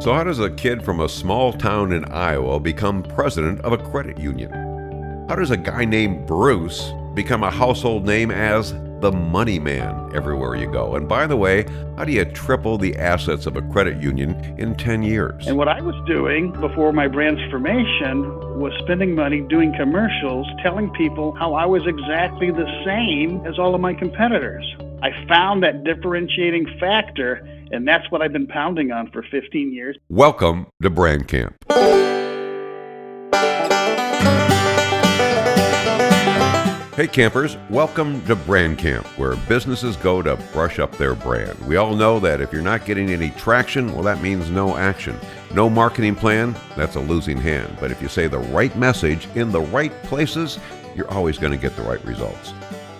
So, how does a kid from a small town in Iowa become president of a credit union? How does a guy named Bruce become a household name as the money man everywhere you go? And by the way, how do you triple the assets of a credit union in 10 years? And what I was doing before my transformation was spending money doing commercials telling people how I was exactly the same as all of my competitors. I found that differentiating factor, and that's what I've been pounding on for 15 years. Welcome to Brand Camp. Hey campers, welcome to Brand Camp, where businesses go to brush up their brand. We all know that if you're not getting any traction, well, that means no action. No marketing plan, that's a losing hand. But if you say the right message in the right places, you're always going to get the right results.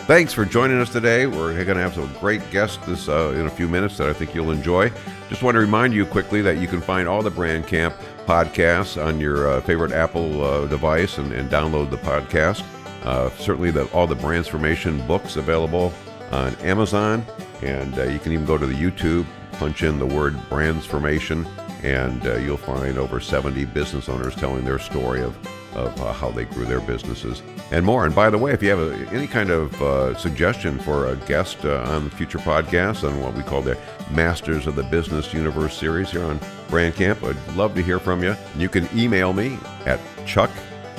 Thanks for joining us today. We're going to have some great guests this uh, in a few minutes that I think you'll enjoy. Just want to remind you quickly that you can find all the Brand Camp podcasts on your uh, favorite Apple uh, device and, and, download the podcast. Uh, certainly, the, all the Brandsformation books available on Amazon, and uh, you can even go to the YouTube, punch in the word Brandsformation, and uh, you'll find over 70 business owners telling their story of of uh, how they grew their businesses and more. And by the way, if you have a, any kind of uh, suggestion for a guest uh, on future podcasts on what we call the Masters of the Business Universe series here on Brand Camp, I'd love to hear from you. You can email me at chuck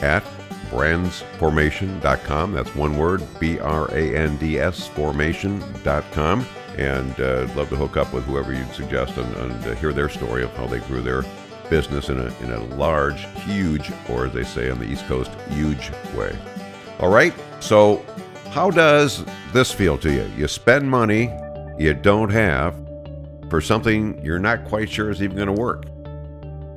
at brandsformation.com. That's one word, B R A N D S formation.com. And uh, I'd love to hook up with whoever you'd suggest and, and uh, hear their story of how they grew their business in a, in a large, huge, or as they say on the East Coast, huge way. All right, so how does this feel to you? You spend money you don't have for something you're not quite sure is even going to work.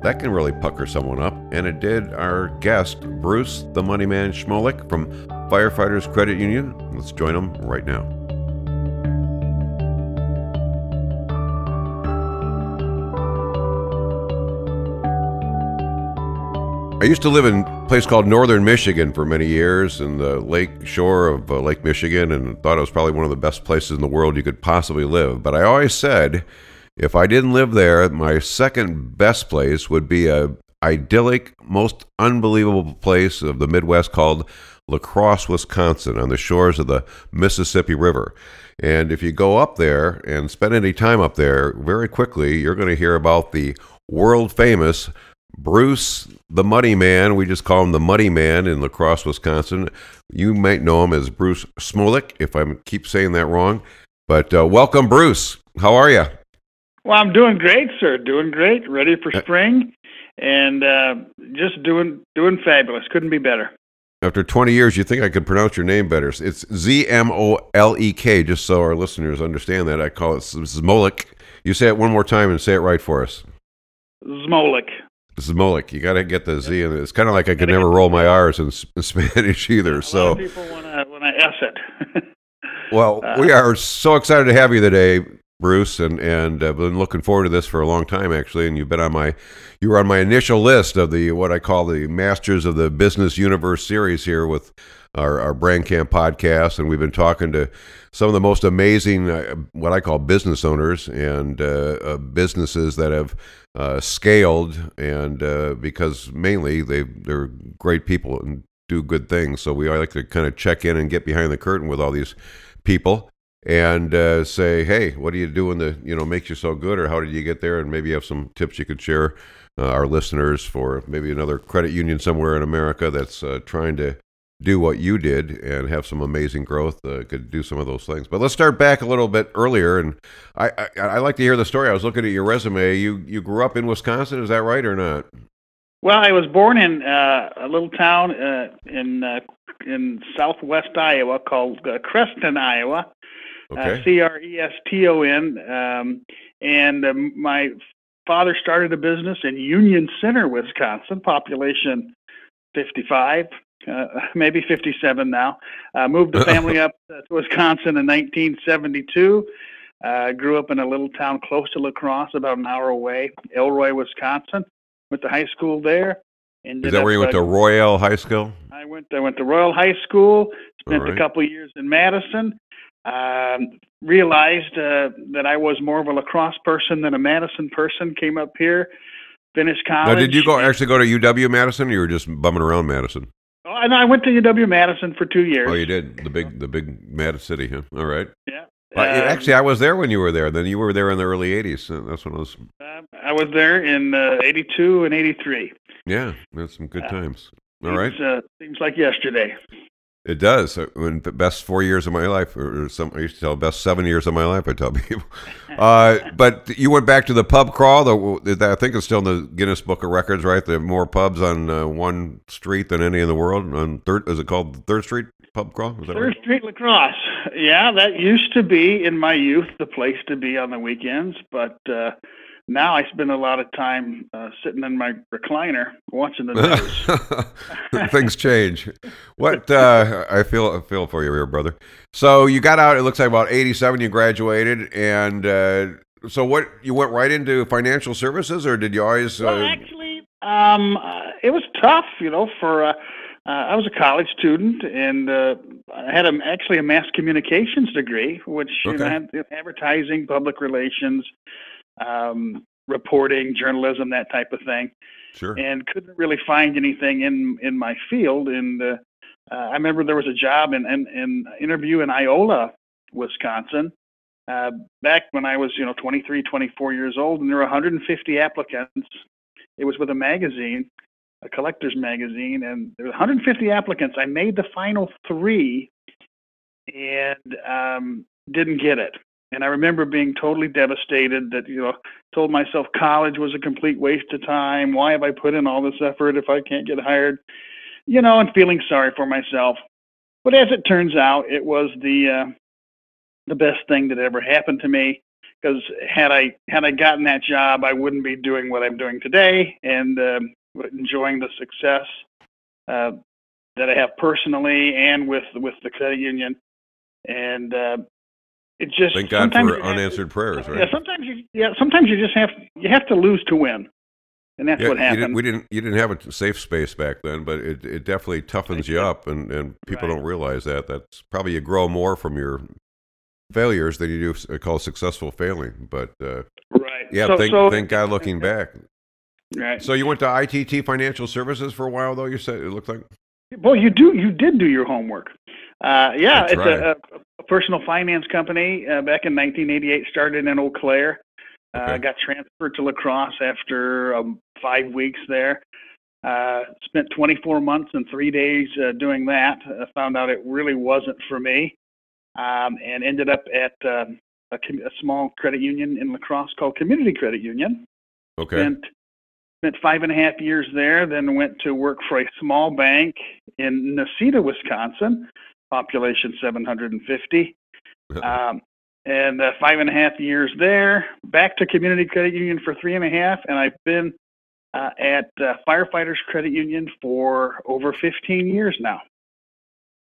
That can really pucker someone up, and it did our guest, Bruce the Money Man Schmolik from Firefighters Credit Union. Let's join him right now. I used to live in a place called Northern Michigan for many years in the lake shore of uh, Lake Michigan and thought it was probably one of the best places in the world you could possibly live. But I always said if I didn't live there, my second best place would be a idyllic, most unbelievable place of the Midwest called La Crosse, Wisconsin, on the shores of the Mississippi River. And if you go up there and spend any time up there, very quickly you're going to hear about the world famous Bruce, the Money Man, we just call him the Money Man in La Crosse, Wisconsin. You might know him as Bruce Smolik, if I keep saying that wrong. But uh, welcome, Bruce. How are you? Well, I'm doing great, sir. Doing great. Ready for uh, spring, and uh, just doing doing fabulous. Couldn't be better. After 20 years, you think I could pronounce your name better? It's Z M O L E K. Just so our listeners understand that, I call it Smolik. You say it one more time and say it right for us. Zmolek. Zmolek. You got to get the Z, and it's kind of like I could never roll my R's in, in Spanish either. so people want to want to s it. well, uh, we are so excited to have you today, Bruce, and and I've been looking forward to this for a long time actually. And you've been on my you were on my initial list of the what I call the Masters of the Business Universe series here with our, our Brand Camp podcast, and we've been talking to some of the most amazing, uh, what I call business owners and uh, uh, businesses that have uh, scaled, and uh, because mainly they they're great people and do good things. So we like to kind of check in and get behind the curtain with all these people and uh, say, hey, what are you doing to you know makes you so good, or how did you get there? And maybe you have some tips you could share. our listeners for maybe another credit union somewhere in America that's trying to do what you did and have some amazing growth, uh, could do some of those things. But let's start back a little bit earlier, and I, I, I like to hear the story. I was looking at your resume. You you grew up in Wisconsin, is that right or not? Well, I was born in uh, a little town uh, in uh, in southwest Iowa called uh, Creston, Iowa. Uh, okay. C R E S T O N. Um, and um, my father started a business in Union Center, Wisconsin, population 55 uh, maybe 57 now. Uh, moved the family up to Wisconsin in 1972. Uh, grew up in a little town close to La Crosse, about an hour away, Elroy, Wisconsin. Went to high school there. Is that where you went to Royall High School? I went. I went to Royall High School. Spent right. a couple years in Madison. Um, realized uh, that I was more of a La Crosse person than a Madison person. Came up here, finished college. Now, did you go actually go to UW Madison? Or you were just bumming around Madison. Oh, and I went to UW Madison for two years. Oh, you did the big the big Mad City, huh? All right. Yeah. Uh, actually, I was there when you were there. Then you were there in the early '80s. That's when I was. I was there in uh, '82 uh, and '83. Yeah, that's some good uh, times. All right. Uh, seems like yesterday. It does. When the best four years of my life, or some I used to tell best seven years of my life. I tell people. Uh, but you went back to the pub crawl. The, I think it's still in the Guinness Book of Records, right? Are more pubs on uh, one street than any in the world. On third, is it called Third Street Pub Crawl? Third right? Street La Crosse. Yeah, that used to be in my youth the place to be on the weekends, but. Uh, now I spend a lot of time uh, sitting in my recliner watching the news. Things change. What uh, I feel I feel for you here, brother. So you got out. It looks like about eighty-seven. You graduated, and uh, so what? You went right into financial services, or did you always? Well, uh, actually, um, uh, it was tough. You know, for uh, I was a college student, and I had a, actually a mass communications degree, which okay. you know, had advertising, public relations um, reporting, journalism, that type of thing. Sure. And couldn't really find anything in in my field. And uh, uh, I remember there was a job in in, in interview in Iola, Wisconsin, uh, back when I was you know 23, 24 years old, and there were 150 applicants. It was with a magazine, a collector's magazine, and there were 150 applicants. I made the final three, and um, didn't get it. And I remember being totally devastated that, you know, told myself college was a complete waste of time. Why have I put in all this effort if I can't get hired? You know, and feeling sorry for myself. But as it turns out, it was the uh, the best thing that ever happened to me. Because had I had I gotten that job, I wouldn't be doing what I'm doing today and uh, enjoying the success uh, that I have personally and with with the credit union. And uh, it just thank God for unanswered to, prayers, right? Yeah, sometimes you yeah sometimes you just have you have to lose to win, and that's yeah, what happened. Didn't, we didn't you didn't have a safe space back then, but it it definitely toughens you up, and and people right. don't realize that. That's probably you grow more from your failures than you do call successful failing. But uh, right, yeah, so, thank so, thank God looking back. Right. So you went to ITT Financial Services for a while, though. You said it looked like. Well, you do. You did do your homework. Uh, yeah, That's it's right. a, a, personal finance company. Uh, back in 1988, started in Eau Claire. Uh, okay. Got transferred to La Crosse after um, five weeks there. Uh, spent 24 months and three days uh, doing that. Uh, found out it really wasn't for me, um, and ended up at um, a, a small credit union in La Crosse called Community Credit Union. Okay. Spent spent five and a half years there. Then went to work for a small bank in Necedah, Wisconsin, population 750. um, and uh, five and a half years there. Back to Community Credit Union for three and a half, and I've been uh, at uh, Firefighters Credit Union for over 15 years now.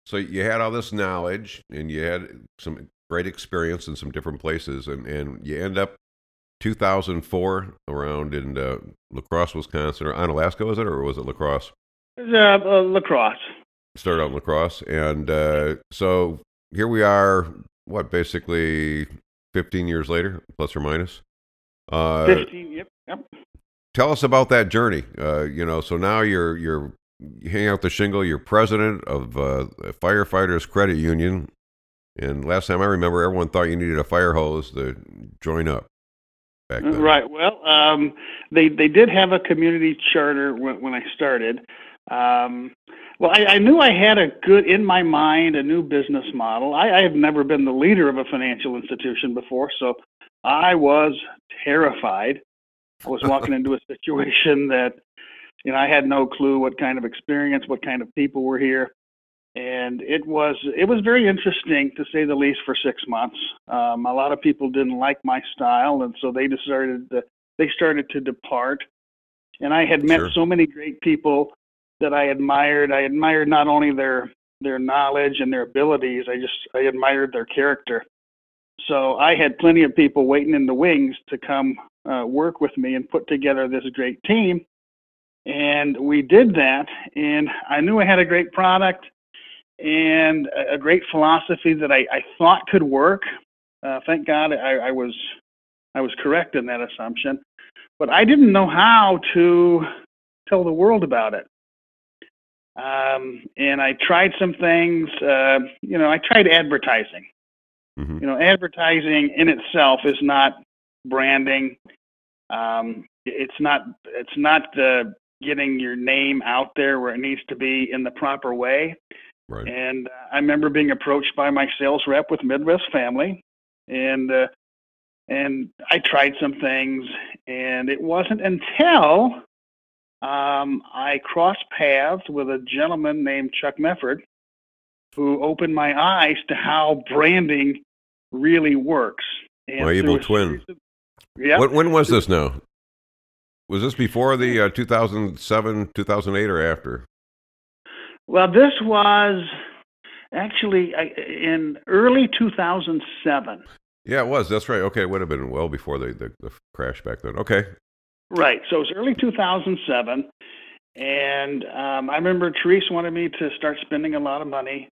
So you had all this knowledge, and you had some great experience in some different places, and, and you end up 2004 around in uh, La Crosse, Wisconsin, or Onalaska, was it, or was it La Crosse? Uh, uh, La Crosse. Started out in La Crosse, and uh, so here we are. What basically 15 years later, plus or minus. Uh, 15. Yep. Yep. Tell us about that journey. Uh, you know, so now you're you're you hang out the shingle. You're president of uh, Firefighters Credit Union, and last time I remember, everyone thought you needed a fire hose to join up. Back then. Right. Well, um, they they did have a community charter when, when I started. Um, well, I, I knew I had a good in my mind a new business model. I, I have never been the leader of a financial institution before, so I was terrified. I was walking into a situation that you know I had no clue what kind of experience, what kind of people were here, and it was it was very interesting to say the least for six months. Um, a lot of people didn't like my style, and so they decided to, they started to depart. And I had met sure. so many great people that I admired. I admired not only their their knowledge and their abilities, I just I admired their character. So I had plenty of people waiting in the wings to come uh, work with me and put together this great team. And we did that, and I knew I had a great product, and a, great philosophy that I, I thought could work. Uh, thank God I, I was I was correct in that assumption, but I didn't know how to tell the world about it. Um, and I tried some things. Uh, you know, I tried advertising. Mm-hmm. You know, advertising in itself is not branding. Um, it's not. It's not uh, getting your name out there where it needs to be in the proper way. Right. And uh, I remember being approached by my sales rep with Midwest Family, and uh, and I tried some things, and it wasn't until um, I crossed paths with a gentleman named Chuck Mefford, who opened my eyes to how branding really works. And my evil twin. yeah. When, when, was this now? Was this before the uh, 2007, 2008, or after? Well, this was actually in early 2007. Yeah, it was. That's right. Okay, it would have been well before the, the, the crash back then. Okay. Right. So it was early 2007. And um, I remember Therese wanted me to start spending a lot of money.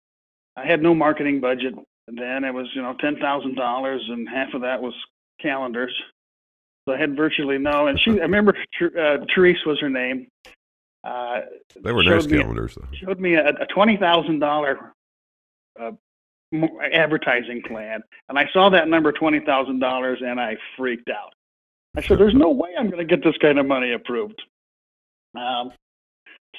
I had no marketing budget then. It was, you know, $10,000, and half of that was calendars. So I had virtually no. And she, I remember uh, Therese was her name. Uh, they were nice calendars, though. Showed me a, a twenty thousand dollar uh, advertising plan, and I saw that number twenty thousand dollars, and I freaked out. I said, "There's no way I'm going to get this kind of money approved." Um,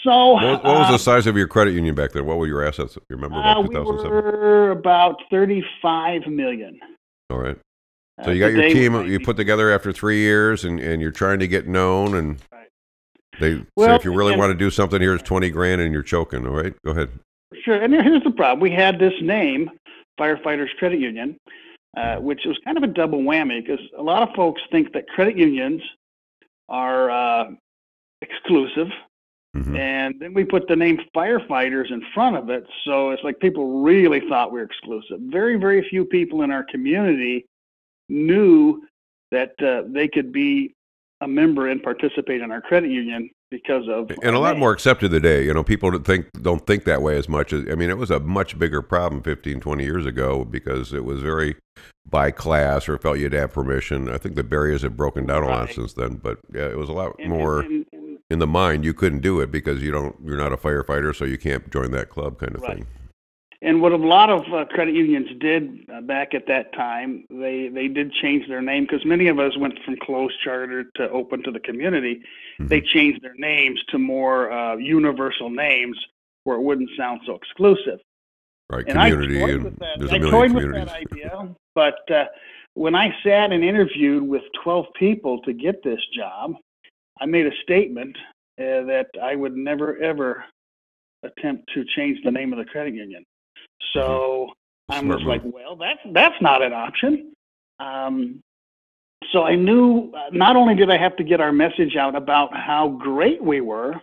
so, what, what was the uh, size of your credit union back then? What were your assets? You remember about uh, 2007? We were about 35 million. All right. Uh, so you got your team you put together after three years, and, and you're trying to get known, and right. they well, say if you really and, want to do something, here's 20 grand, and you're choking. All right, go ahead. Sure. And here's the problem: we had this name, Firefighters Credit Union, uh, which was kind of a double whammy because a lot of folks think that credit unions are uh, exclusive. Mm-hmm. And then we put the name firefighters in front of it. So it's like people really thought we were exclusive. Very, very few people in our community knew that uh, they could be a member and participate in our credit union because of and a lot name. more accepted today you know people don't think don't think that way as much as i mean it was a much bigger problem 15 20 years ago because it was very by class or felt you had to have permission i think the barriers have broken down right. a lot since then but yeah it was a lot and, more and, and, in the mind you couldn't do it because you don't you're not a firefighter so you can't join that club kind of right. thing and what a lot of uh, credit unions did uh, back at that time, they they did change their name because many of us went from closed charter to open to the community. Mm-hmm. They changed their names to more uh, universal names where it wouldn't sound so exclusive. Right, and community. I toyed with that, I toyed with that idea, but uh, when I sat and interviewed with 12 people to get this job, I made a statement uh, that I would never ever attempt to change the name of the credit union. So I was like, well, that's that's not an option. Um, so I knew uh, not only did I have to get our message out about how great we were,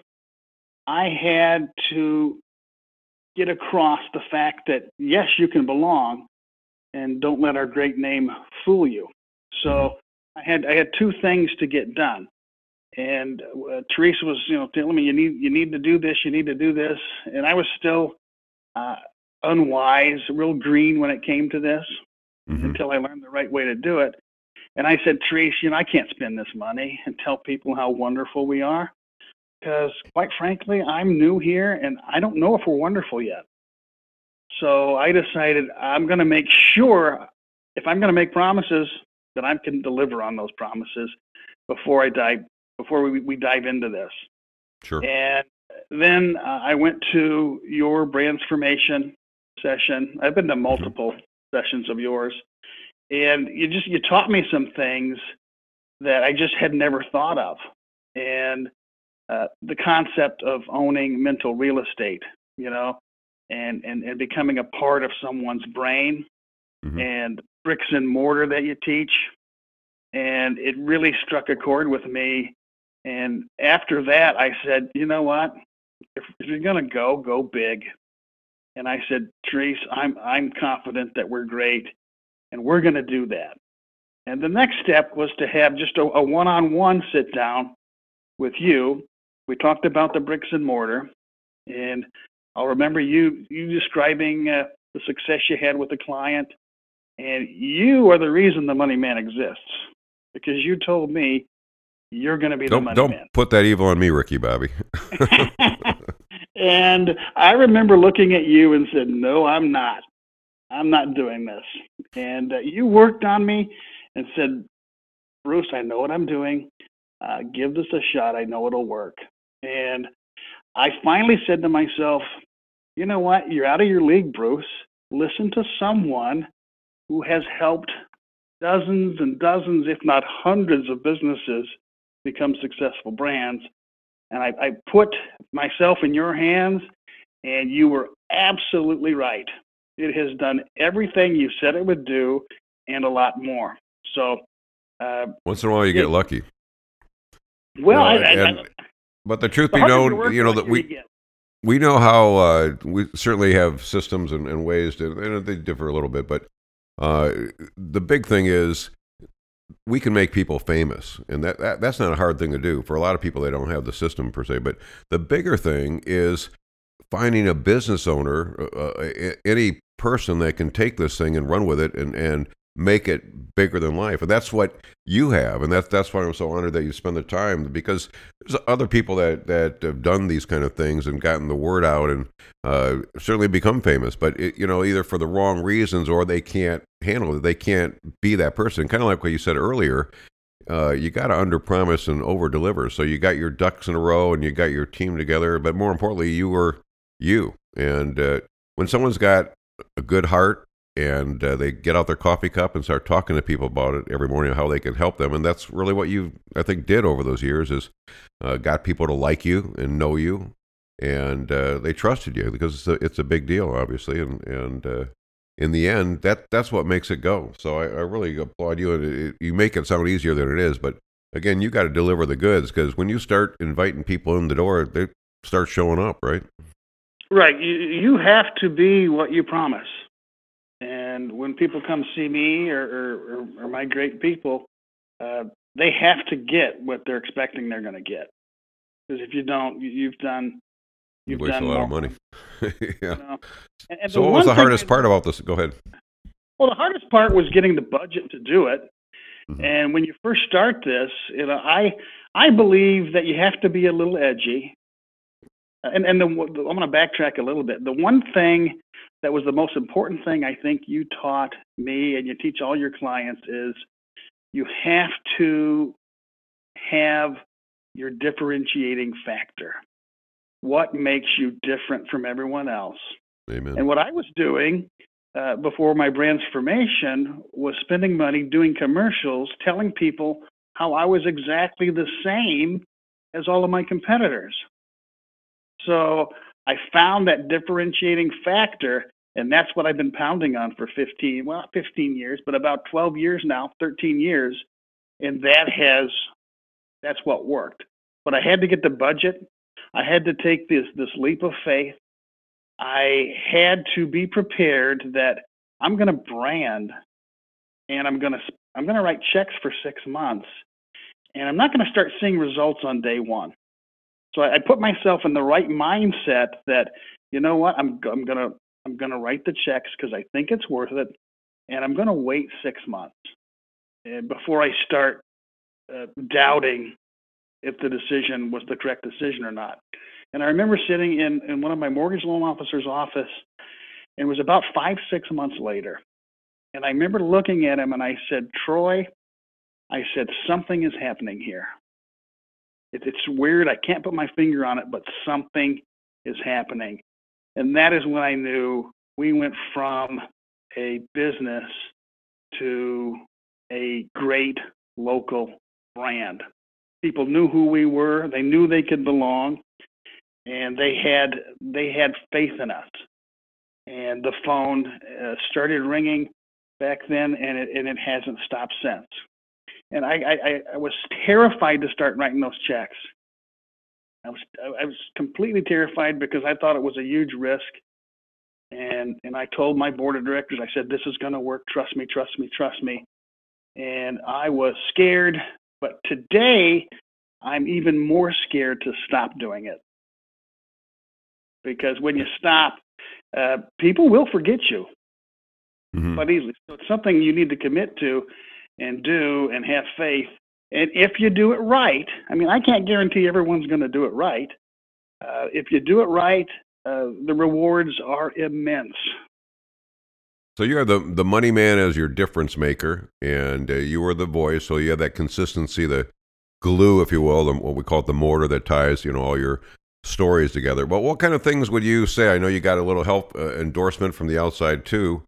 I had to get across the fact that yes, you can belong, and don't let our great name fool you. So mm-hmm. I had I had two things to get done, and uh, Teresa was you know telling me you need you need to do this, you need to do this, and I was still uh, unwise, real green when it came to this mm-hmm. until I learned the right way to do it. And I said, Trace, you know, I can't spend this money and tell people how wonderful we are because, quite frankly, I'm new here and I don't know if we're wonderful yet. So I decided I'm going to make sure if I'm going to make promises that I can deliver on those promises before I dive before we, we dive into this. Sure. And then uh, I went to your transformation session. I've been to multiple sessions of yours, and you just you taught me some things that I just had never thought of, and uh, the concept of owning mental real estate, you know, and and, and becoming a part of someone's brain, mm-hmm. and bricks and mortar that you teach, and it really struck a chord with me. And after that, I said, you know what? If, if you're gonna go, go big. And I said, Therese, I'm I'm confident that we're great, and we're going to do that. And the next step was to have just a, a one-on-one sit down with you. We talked about the bricks and mortar, and I'll remember you you describing uh, the success you had with the client, and you are the reason the money man exists because you told me you're going to be don't, the money don't man. Don't put that evil on me, Ricky Bobby. and I remember looking at you and said, "No, I'm not. I'm not doing this." And uh, you worked on me and said, "Bruce, I know what I'm doing. Uh, give this a shot. I know it'll work." And I finally said to myself, "You know what? You're out of your league, Bruce. Listen to someone who has helped dozens and dozens, if not hundreds, of businesses become successful brands. And I, I put myself in your hands, and you were absolutely right. It has done everything you said it would do and a lot more. So, uh, once in a while, you it, get lucky. Well, I, and, I, but the truth the be known, you know that we we know how uh, we certainly have systems and, and ways to, and they differ a little bit, but uh, the big thing is we can make people famous, and that, that that's not a hard thing to do. For a lot of people, they don't have the system per se. But the bigger thing is finding a business owner, uh, uh any person that can take this thing and run with it and and make it bigger than life. And that's what you have. And that's that's why I'm so honored that you spend the time because there's other people that, that have done these kind of things and gotten the word out and uh, certainly become famous, but it, you know, either for the wrong reasons or they can't handle it. They can't be that person. Kind of like what you said earlier. Uh, you got to under promise and over deliver. So you got your ducks in a row and you got your team together, but more importantly, you were you. And uh, when someone's got a good heart and uh, they get out their coffee cup and start talking to people about it every morning how they can help them and that's really what you i think did over those years is uh, got people to like you and know you and uh, they trusted you because it's a, it's a big deal obviously and and uh, in the end that that's what makes it go. So i, I really applaud you and it, you make it sound easier than it is but again you got to deliver the goods because when you start inviting people in the door they start showing up right? Right. You, you have to be what you promise and when people come see me or, or, or my great people, uh, they have to get what they're expecting they're going to get. Because if you don't, you, have done. You've you waste done a lot more. of money. yeah. You know? and, and so, what was the hardest part about this? Go ahead. Well, the hardest part was getting the budget to do it. Mm-hmm. And when you first start this, you know, I I believe that you have to be a little edgy. And and the, I'm going to backtrack a little bit. The one thing that was the most important thing I think you taught me and you teach all your clients is you have to have your differentiating factor. What makes you different from everyone else? Amen. And what I was doing uh, before my Brandsformation was spending money doing commercials telling people how I was exactly the same as all of my competitors. So I found that differentiating factor and that's what I've been pounding on for 15, well, 15 years, but about 12 years now, 13 years. And that has, that's what worked. But I had to get the budget. I had to take this, this leap of faith. I had to be prepared that I'm going to brand and I'm going to, I'm going to write checks for six months and I'm not going to start seeing results on day one. So I, I put myself in the right mindset that, you know what, I'm, I'm going to I'm going to write the checks because I think it's worth it, and I'm going to wait six months before I start uh, doubting if the decision was the correct decision or not. And I remember sitting in, in one of my mortgage loan officer's office, and it was about five, six months later. And I remember looking at him and I said, Troy, I said, something is happening here. It, it's weird. I can't put my finger on it, but something is happening. And that is when I knew we went from a business to a great local brand. People knew who we were, they knew they could belong, and they had they had faith in us. And the phone uh, started ringing back then, and it and it hasn't stopped since. And I, I, I was terrified to start writing those checks I was I was completely terrified because I thought it was a huge risk. And and I told my board of directors, I said, this is going to work. Trust me, trust me, trust me. And I was scared, but today I'm even more scared to stop doing it. because when you stop, uh, people will forget you mm-hmm. quite easily. So it's something you need to commit to and do and have faith. And if you do it right, I mean, I can't guarantee everyone's going to do it right. Uh, if you do it right, uh, the rewards are immense. So you are the the money man as your difference maker, and uh, you are the voice. So you have that consistency, the glue, if you will, the, what we call it, the mortar that ties you know all your stories together. But what kind of things would you say? I know you got a little help uh, endorsement from the outside too.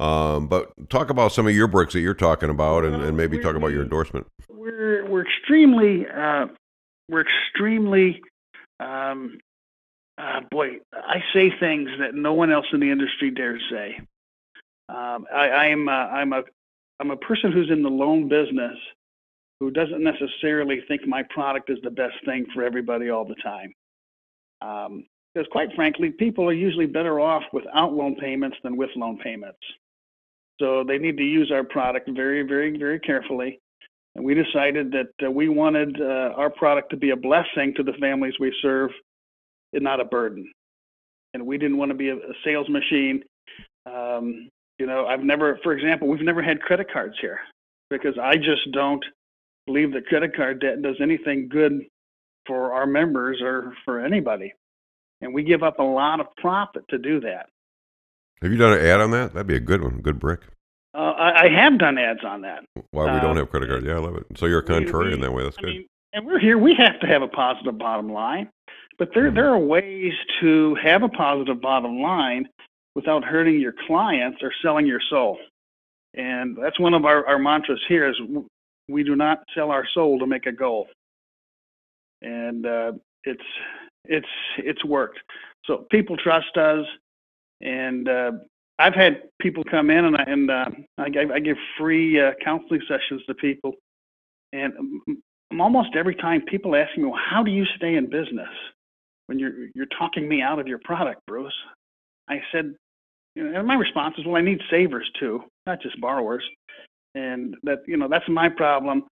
Um, but talk about some of your bricks that you're talking about, and, and maybe talk about your endorsement. We're we're extremely uh, we're extremely um, uh, boy. I say things that no one else in the industry dares say. Um, I, am uh, I'm a I'm a person who's in the loan business who doesn't necessarily think my product is the best thing for everybody all the time. Um, because quite frankly, people are usually better off without loan payments than with loan payments. So they need to use our product very, very, very carefully. And we decided that uh, we wanted uh, our product to be a blessing to the families we serve and not a burden. And we didn't want to be a, a sales machine. Um, you know, I've never, for example, we've never had credit cards here because I just don't believe that credit card debt does anything good for our members or for anybody. And we give up a lot of profit to do that. Have you done an ad on that? That'd be a good one, good brick. Uh, I, I, have done ads on that. Why we don't uh, have credit cards? Yeah, I love it. So you're a contrarian that way. That's I good. Mean, and we're here. We have to have a positive bottom line, but there mm-hmm. there are ways to have a positive bottom line without hurting your clients or selling your soul. And that's one of our, our mantras here is we do not sell our soul to make a goal. And uh, it's it's it's worked. So people trust us, and uh, I've had people come in and I and uh, I, give, I give free uh, counseling sessions to people, and almost every time people ask me, "Well, how do you stay in business when you're you're talking me out of your product, Bruce?" I said, you know, and my response is, "Well, I need savers too, not just borrowers," and that you know that's my problem.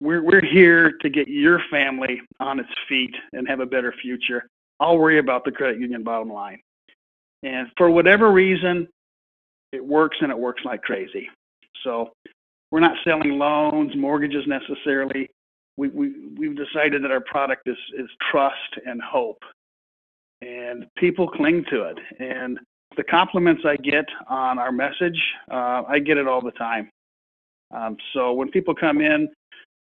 We're we're here to get your family on its feet and have a better future. I'll worry about the credit union bottom line. And for whatever reason, it works and it works like crazy. So we're not selling loans, mortgages necessarily. We, we, we've decided that our product is, is trust and hope. And people cling to it. And the compliments I get on our message, uh, I get it all the time. Um, so when people come in,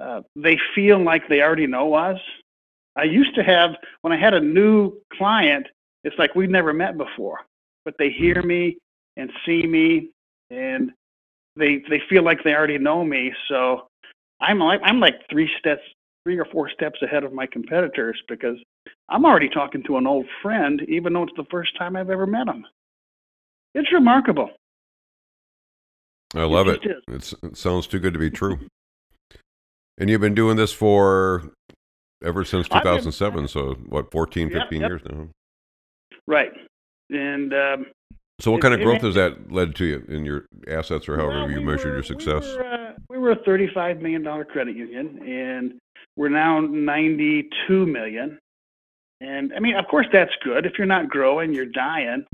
uh, they feel like they already know us. I used to have, when I had a new client, it's like we've never met before, but they hear me and see me, and they they feel like they already know me. So I'm like I'm like three steps, three or four steps ahead of my competitors because I'm already talking to an old friend, even though it's the first time I've ever met him. It's remarkable. I love it. It. it sounds too good to be true. and you've been doing this for ever since 2007, been, so what, 14, 15 yep, yep. years now? Right. And um, so, what kind of growth has that led to you in your assets, or however well, you measured were, your success? We were, uh, we were, a thirty-five million dollar credit union, and we're now ninety-two million. And I mean, of course, that's good. If you're not growing, you're dying.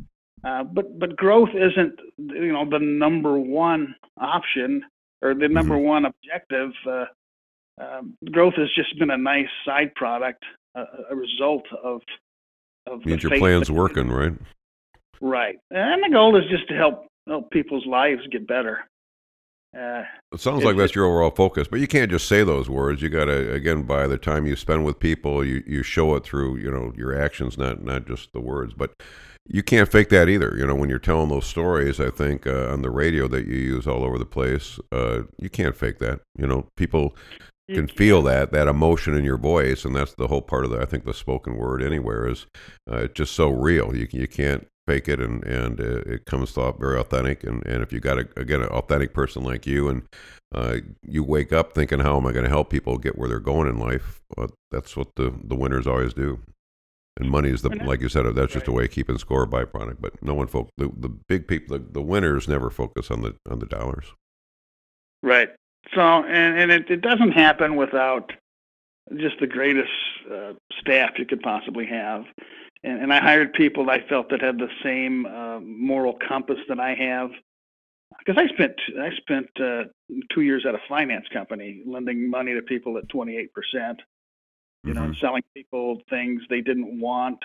Uh, but but growth isn't you know the number one option or the number mm-hmm. one objective. Uh, um, growth has just been a nice side product, a result of of means your plan's working, right? Right, and the goal is just to help help people's lives get better. Uh, it sounds like that's your overall focus, but you can't just say those words. You got to again, by the time you spend with people, you you show it through you know your actions, not not just the words. But you can't fake that either. You know, when you're telling those stories, I think uh, on the radio that you use all over the place, uh, you can't fake that. You know, people can feel that that emotion in your voice, and that's the whole part of the I think the spoken word anywhere is uh, just so real. You you can't fake it, and and uh, it comes off very authentic. And and if you got a, again an authentic person like you, and uh, you wake up thinking, how am I going to help people get where they're going in life? That's what the the winners always do. And money is the like you said, that's just a way of keeping score byproduct. But no one folk the, the big people the, the winners never focus on the on the dollars. Right. So, and, and it, it doesn't happen without just the greatest uh, staff you could possibly have. and, and I hired people that I felt that had the same uh, moral compass that I have. Because I spent I spent uh, two years at a finance company lending money to people at 28 percent. You mm-hmm. know, selling people things they didn't want,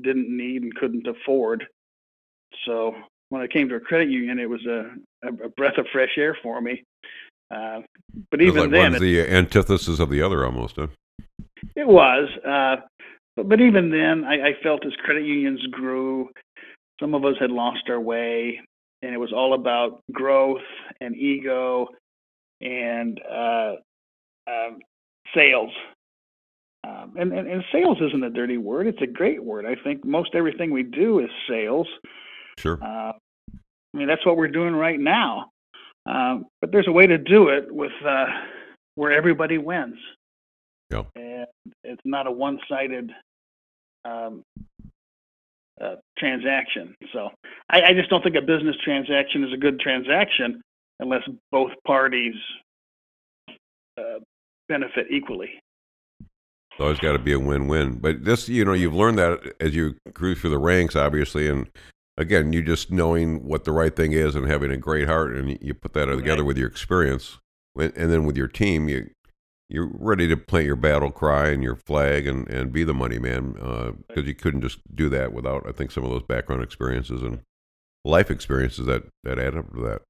didn't need, and couldn't afford. So when I came to a credit union, it was a, a breath of fresh air for me. Uh, but even like then, one's the antithesis of the other, almost. Huh? It was, uh, but, but even then, I, I felt as credit unions grew, some of us had lost our way, and it was all about growth and ego and uh, uh, sales. Um, and, and, and sales isn't a dirty word; it's a great word. I think most everything we do is sales. Sure. Uh, I mean, that's what we're doing right now. Um, but there's a way to do it with uh, where everybody wins. Yeah. And it's not a one-sided um, uh, transaction. So I, I just don't think a business transaction is a good transaction unless both parties uh, benefit equally. It's always got to be a win-win. But this, you know, you've learned that as you grew through the ranks, obviously, and again, you just knowing what the right thing is and having a great heart, and you put that together right. with your experience, and then with your team, you you're ready to plant your battle cry and your flag and, and be the money man because uh, you couldn't just do that without I think some of those background experiences and life experiences that that add up to that.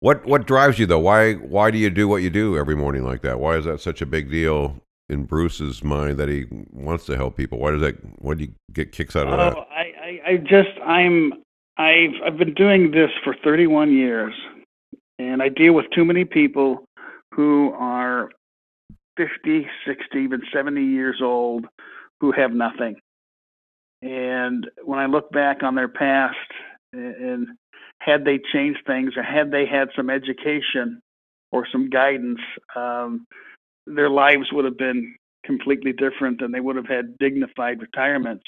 What what drives you though? Why why do you do what you do every morning like that? Why is that such a big deal in Bruce's mind that he wants to help people? Why does that? Why do you get kicks out of oh, that? I, I I just I'm I've I've been doing this for 31 years, and I deal with too many people who are 50, 60, even 70 years old who have nothing. And when I look back on their past and had they changed things or had they had some education or some guidance, um, their lives would have been completely different and they would have had dignified retirements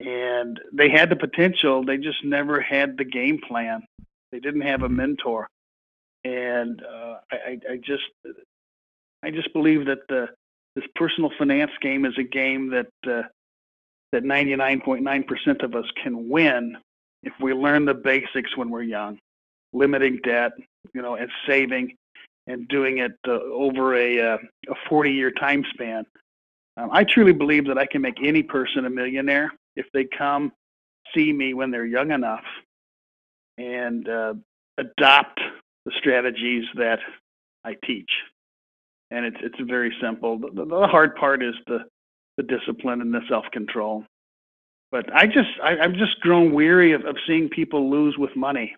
and they had the potential. They just never had the game plan. They didn't have a mentor, and uh, I, I just, I just believe that the this personal finance game is a game that uh, that 99.9% of us can win if we learn the basics when we're young, limiting debt, you know, and saving, and doing it uh, over a uh, a 40 year time span. Um, I truly believe that I can make any person a millionaire if they come see me when they're young enough and uh, adopt the strategies that I teach. And it's it's very simple. The, the hard part is the the discipline and the self control. But I just I, I've just grown weary of, of seeing people lose with money,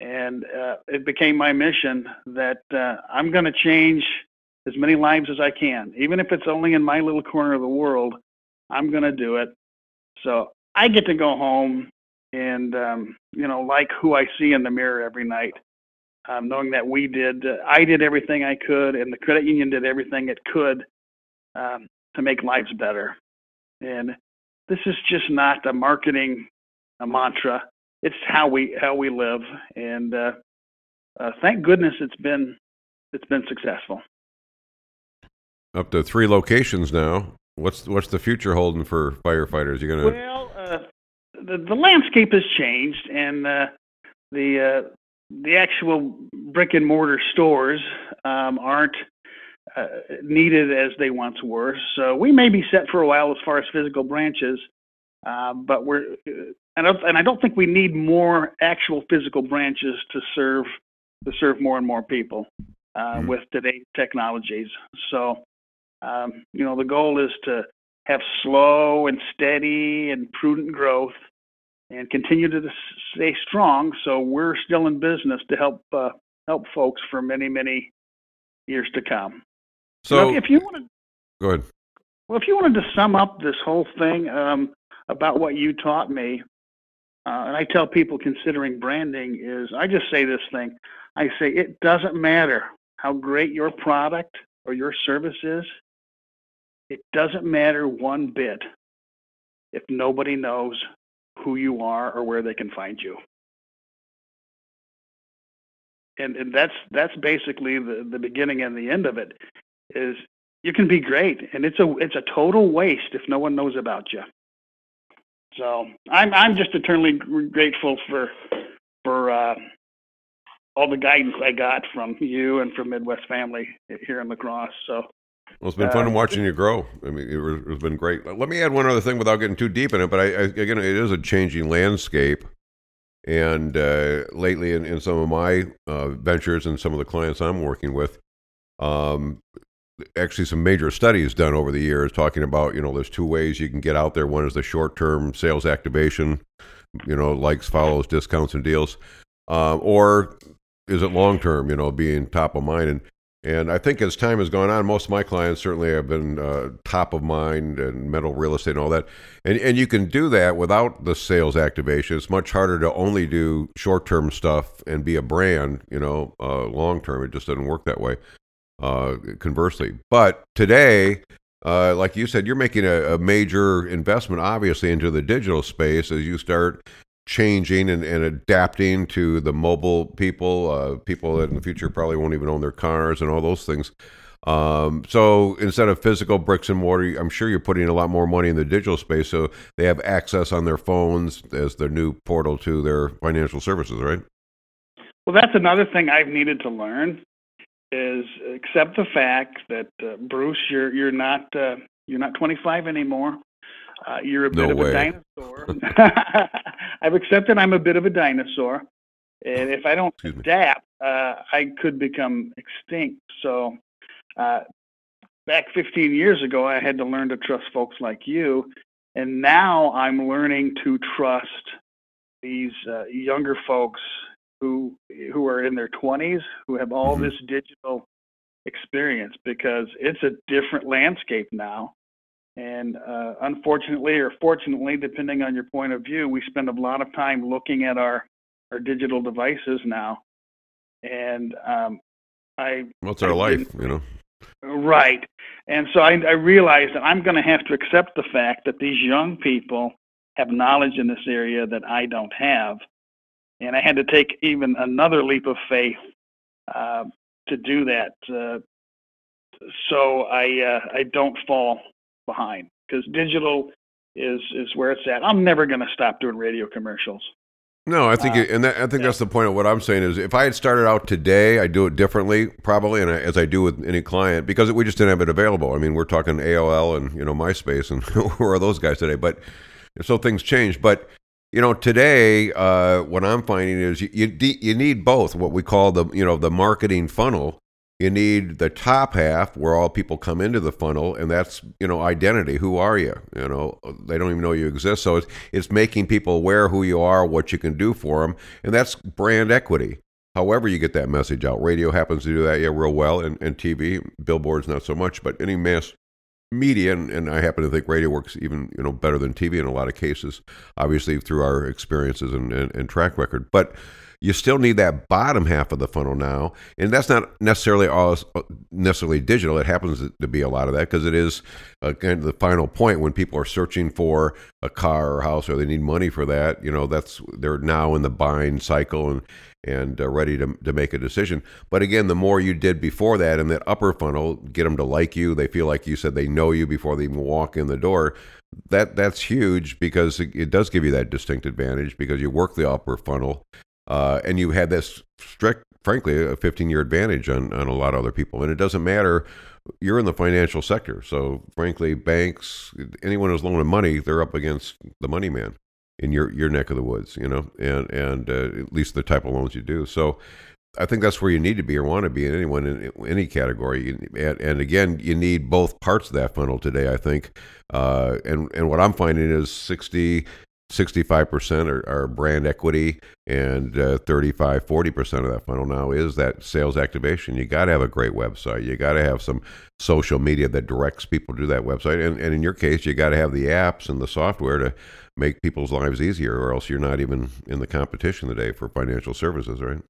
and uh, it became my mission that uh, I'm going to change as many lives as I can, even if it's only in my little corner of the world. I'm going to do it, so I get to go home and um, you know like who I see in the mirror every night, um, knowing that we did, uh, I did everything I could, and the credit union did everything it could um, to make lives better. And this is just not a marketing a mantra. It's how we how we live, and uh, uh, thank goodness it's been it's been successful. Up to three locations now. What's what's the future holding for firefighters? You're gonna well, uh, the the landscape has changed, and uh, the uh, the actual brick and mortar stores um, aren't uh, needed as they once were. So we may be set for a while as far as physical branches, uh, but we're and I, and I don't think we need more actual physical branches to serve to serve more and more people uh, mm-hmm. with today's technologies. So um, you know, the goal is to have slow and steady and prudent growth and continue to stay strong. So we're still in business to help uh, help folks for many many years to come. So you know, if you want to go ahead. Well, if you wanted to sum up this whole thing um, about what you taught me, uh, and I tell people considering branding is, I just say this thing. I say it doesn't matter how great your product or your service is. It doesn't matter one bit if nobody knows who you are or where they can find you. And, and that's that's basically the, the beginning and the end of it is you can be great and it's a it's a total waste if no one knows about you So I'm I'm just eternally grateful for for uh, all the guidance I got from you and from Midwest Family here in La Crosse. So. Well, it's been uh, fun watching you grow. I mean, it has been great. Let me add one other thing without getting too deep in it. But I, I again, it is a changing landscape. And uh, lately, in, in, some of my uh, ventures and some of the clients I'm working with, um, actually some major studies done over the years talking about you know there's two ways you can get out there. One is the short-term sales activation, you know, likes, follows, discounts, and deals, uh, or is it long-term? You know, being top of mind and and I think as time has gone on, most of my clients certainly have been uh, top of mind and mental real estate and all that. And, and you can do that without the sales activation. It's much harder to only do short term stuff and be a brand, you know, uh, long term. It just doesn't work that way, uh, conversely. But today, uh, like you said, you're making a, a, major investment, obviously, into the digital space as you start changing and, and adapting to the mobile people, uh, people that in the future probably won't even own their cars and all those things. Um, so instead of physical bricks and mortar, I'm sure you're putting a lot more money in the digital space, so they have access on their phones as their new portal to their financial services, right? Well, that's another thing I've needed to learn is accept the fact that uh, Bruce, you're you're not uh, you're not 25 anymore. Uh, you're a no bit way. of a dinosaur. I've accepted I'm a bit of a dinosaur, and if I don't adapt, uh, I could become extinct. So, uh, back 15 years ago, I had to learn to trust folks like you, and now I'm learning to trust these uh, younger folks who who are in their 20s who have all mm-hmm. this digital experience because it's a different landscape now and uh, unfortunately or fortunately, depending on your point of view, we spend a lot of time looking at our, our digital devices now. And um, I. What's our life, you know? Right. And so I, I realized that I'm going to have to accept the fact that these young people have knowledge in this area that I don't have. And I had to take even another leap of faith uh, to do that. Uh, so I uh, I don't fall behind because digital is is where it's at. I'm never going to stop doing radio commercials. No, I think, uh, and that, I think yeah. that's the point of what I'm saying is if I had started out today, I'd do it differently, probably, and I, as I do with any client, because we just didn't have it available. I mean, we're talking AOL and you know MySpace, and who are those guys today? But so things change. But you know, today, uh, what I'm finding is you, you you need both. What we call the you know the marketing funnel you need the top half where all people come into the funnel, and that's you know identity. Who are you? You know they don't even know you exist. So it's it's making people aware who you are, what you can do for them, and that's brand equity. However, you get that message out. Radio happens to do that, yeah, real well, and, and TV, billboards not so much, but any mass media, and, and I happen to think radio works even you know better than TV in a lot of cases, obviously through our experiences and, and, and track record. But you still need that bottom half of the funnel now, and that's not necessarily all necessarily digital. It happens to be a lot of that because it is uh, kind of the final point when people are searching for a car or house or they need money for that. You know, that's they're now in the buying cycle and and uh, ready to, to make a decision. But again, the more you did before that in that upper funnel, get them to like you. They feel like you said they know you before they even walk in the door. That that's huge because it, it does give you that distinct advantage because you work the upper funnel uh, and you had this strict, frankly, a 15 year advantage on, on a lot of other people. And it doesn't matter, you're in the financial sector. So, frankly, banks, anyone who's loaning money, they're up against the money man in your, your neck of the woods, you know, and, and uh, at least the type of loans you do. So, I think that's where you need to be or want to be in anyone in any category. And, and again, you need both parts of that funnel today. I think, uh, and and what I'm finding is 60 65% are, are, brand equity and uh, 35 40% of that funnel now is that sales activation. You got to have a great website. You got to have some social media that directs people to that website. And, and in your case you got to have the apps and the software to make people's lives easier or else you're not even in the competition today for financial services right?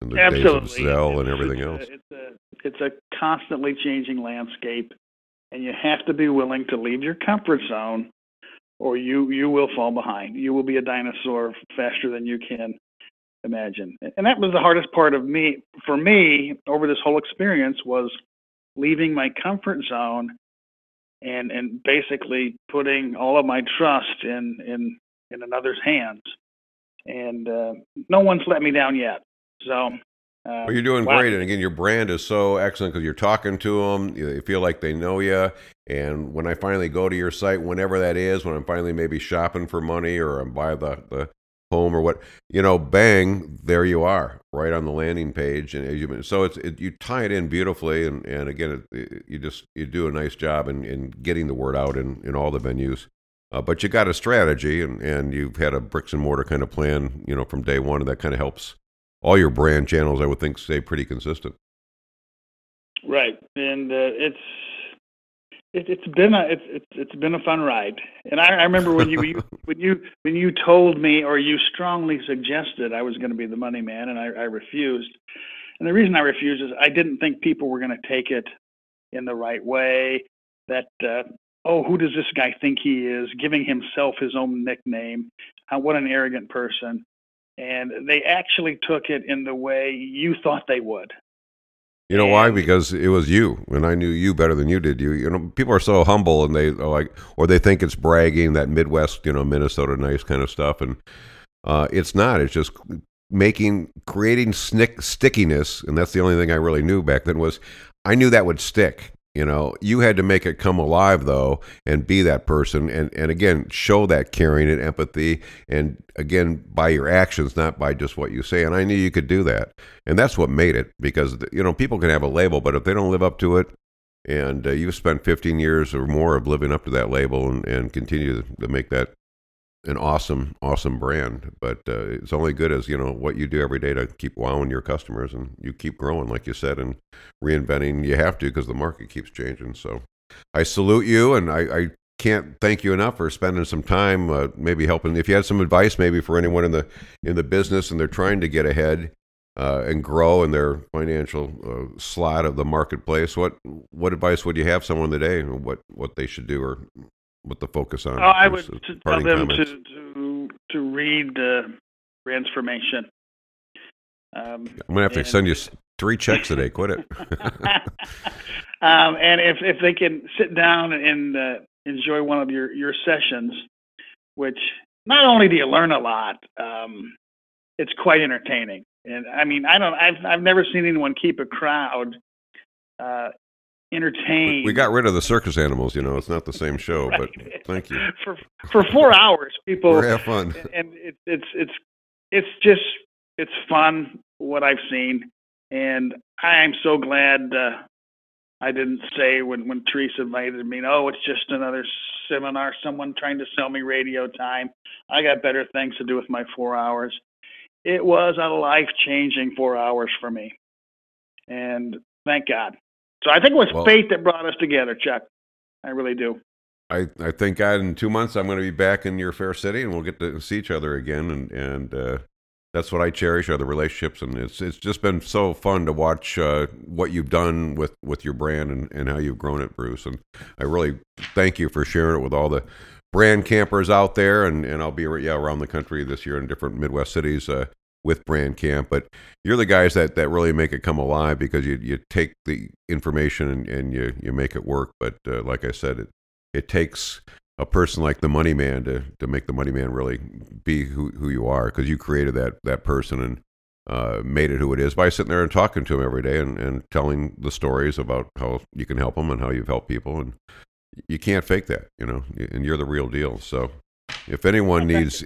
The Absolutely. Zelle and everything else. it's a, it's a constantly changing landscape and you have to be willing to leave your comfort zone or you you will fall behind. You will be a dinosaur faster than you can imagine. And that was the hardest part of me for me over this whole experience was leaving my comfort zone and and basically putting all of my trust in in in another's hands, and uh, no one's let me down yet. So. Uh, well, you're doing wow. great, and again, your brand is so excellent because you're talking to them. They feel like they know you. And when I finally go to your site, whenever that is, when I'm finally maybe shopping for money or I'm by the, the home or what you know bang there you are right on the landing page and you, so it's it, you tie it in beautifully and and again it, you just you do a nice job in, in getting the word out in, in all the venues uh, but you got a strategy and and you've had a bricks and mortar kind of plan you know from day one and that kind of helps all your brand channels i would think stay pretty consistent right and uh, it's it, has been a it's, it's it's been a fun ride, and I, I remember when you, you when you when you told me or you strongly suggested I was going to be the money man, and I, I refused. And the reason I refused is I didn't think people were going to take it in the right way. That uh, oh, who does this guy think he is? Giving himself his own nickname. Uh, what an arrogant person. And they actually took it in the way you thought they would. You know why? Because it was you, and I knew you better than you did. You, you know, people are so humble, and they like, or they think it's bragging that Midwest, you know, Minnesota nice kind of stuff, and uh, it's not. It's just making, creating snick, stickiness, and that's the only thing I really knew back then was I knew that would stick. You know, you had to make it come alive though, and be that person, and and again show that caring and empathy, and again by your actions, not by just what you say. And I knew you could do that, and that's what made it because you know people can have a label, but if they don't live up to it, and uh, you've spent 15 years or more of living up to that label and, and continue to make that an awesome, awesome brand. But uh, it's only good as you know what you do every day to keep wowing your customers, and you keep growing, like you said, and reinventing. You have to because the market keeps changing. So I salute you, and I, I can't thank you enough for spending some time, uh, maybe helping. If you had some advice, maybe for anyone in the in the business and they're trying to get ahead. Uh, and grow in their financial uh, slot of the marketplace. What what advice would you have someone today? What what they should do, or what the focus on? Oh, I would tell them to, to to read uh, Brandsformation. Um, I'm gonna have to send you three checks today. Quit it. um, and if if they can sit down and uh, enjoy one of your your sessions, which not only do you learn a lot, um, it's quite entertaining. And I mean, I don't, I've I've never seen anyone keep a crowd uh, entertain. We got rid of the circus animals. You know, it's not the same show, right. but thank you for for four hours. People have fun, and it, it's it's it's just it's fun what I've seen, and I am so glad uh, I didn't say when when Teresa invited me. Oh, it's just another seminar. Someone trying to sell me radio time. I got better things to do with my four hours. It was a life changing four hours for me, and thank God. So I think it was well, fate that brought us together, Chuck. I really do. I, I think God, in two months I'm going to be back in your fair city and we'll get to see each other again and and uh, that's what I cherish are the relationships and it's it's just been so fun to watch uh, what you've done with, with your brand and, and how you've grown it, Bruce. And I really thank you for sharing it with all the brand campers out there and, and I'll be yeah around the country this year in different Midwest cities. Uh, with Brand Camp, but you're the guys that, that really make it come alive because you, you take the information and, and you, you make it work. But uh, like I said, it, it takes a person like the money man to, to make the money man really be who, who you are because you created that, that person and uh, made it who it is by sitting there and talking to him every day and, and telling the stories about how you can help them and how you've helped people. And you can't fake that, you know, and you're the real deal. So if anyone needs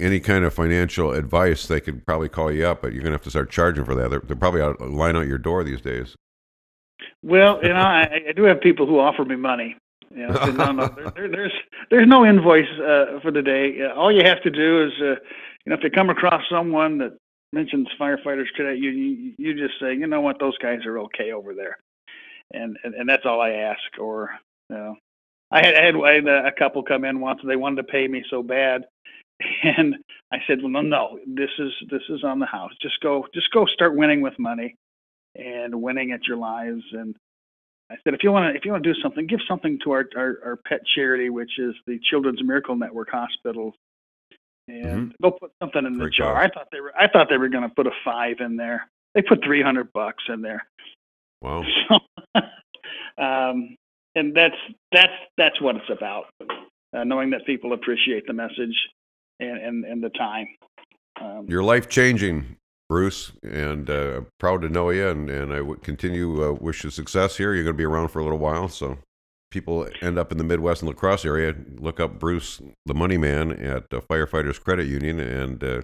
any kind of financial advice, they could probably call you up, but you're going to have to start charging for that. They're, they're probably out line out your door these days. Well, you know, I, I do have people who offer me money. You know, no, no, there, there, there's there's no invoice uh, for the day. Uh, all you have to do is, uh, you know, if you come across someone that mentions firefighters today, you, you you just say, you know what, those guys are okay over there, and and, and that's all I ask. Or, you know, I had I had, I had a couple come in once. They wanted to pay me so bad and I said, well, no, no, this is this is on the house. Just go, just go, start winning with money, and winning at your lives. And I said, if you want to, if you want to do something, give something to our, our our pet charity, which is the Children's Miracle Network Hospitals, and mm-hmm. go put something in the jar. I thought they were, I thought they were going to put a five in there. They put three hundred bucks in there. Wow. So, um, and that's that's that's what it's about. Uh, knowing that people appreciate the message and and, and the time. Um, Your life changing, Bruce, and uh, proud to know you, and and I would continue uh, wish you success here. You're going to be around for a little while, so people end up in the Midwest and La Crosse area, look up Bruce, the Money Man, at uh, Firefighters Credit Union, and uh,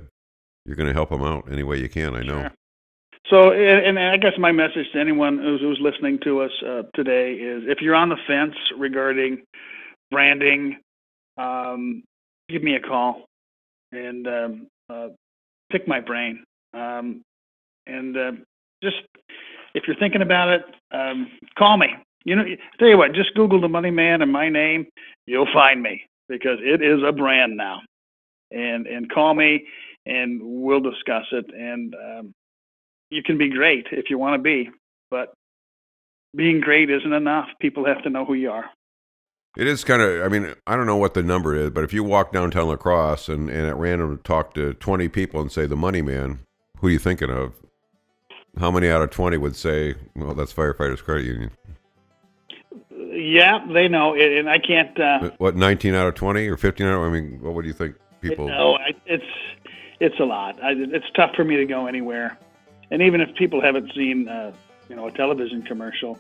you're going to help them out any way you can. I know. Sure. So, and, and, I guess my message to anyone who's, who's listening to us uh, today is: if you're on the fence regarding branding, um, give me a call and um, uh, pick my brain. Um, and uh, just if you're thinking about it, um, call me. You know, tell you what, just Google the Money Man and my name, you'll find me because it is a brand now. And and call me, and we'll discuss it. And um, you can be great if you want to be, but being great isn't enough. People have to know who you are. It is kind of, I mean, I don't know what the number is, but if you walk downtown La Crosse and, and at random talk to 20 people and say the money man, who are you thinking of? How many out of 20 would say, well, that's Firefighters Credit Union? Yeah, they know. And I can't. Uh, what, 19 out of 20 or 15 out of, I mean, what would you think people? No, it's, it's a lot. I, it's tough for me to go anywhere. And even if people haven't seen, uh, you know, a television commercial,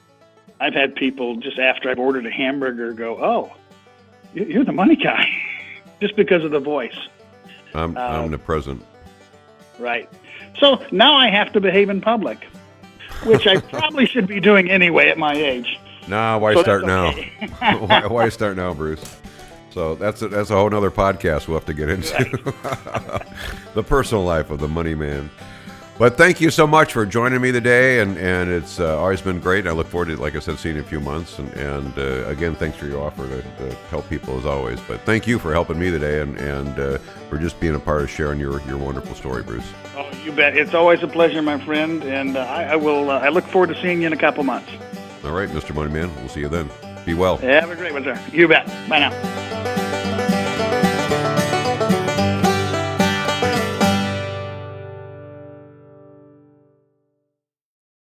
I've had people just after I've ordered a hamburger go, "Oh, you're the money guy," just because of the voice. I'm, uh, the present. Right. So now I have to behave in public, which I probably should be doing anyway at my age. Nah, why so start okay. now? why, why start now, Bruce? So that's a, that's a whole other podcast we'll have to get into. Right. the personal life of the money man. But thank you so much for joining me today, and, and it's uh, always been great. I look forward to, like I said, seeing you in a few months. And, and uh, again, thanks for your offer to, to, help people as always. But thank you for helping me today, and, and uh, for just being a part of sharing your, your wonderful story, Bruce. Oh, you bet. It's always a pleasure, my friend, and uh, I, I, will. Uh, I look forward to seeing you in a couple months. All right, Mr. Moneyman. We'll see you then. Be well. Have a great one, sir. You bet. Bye now.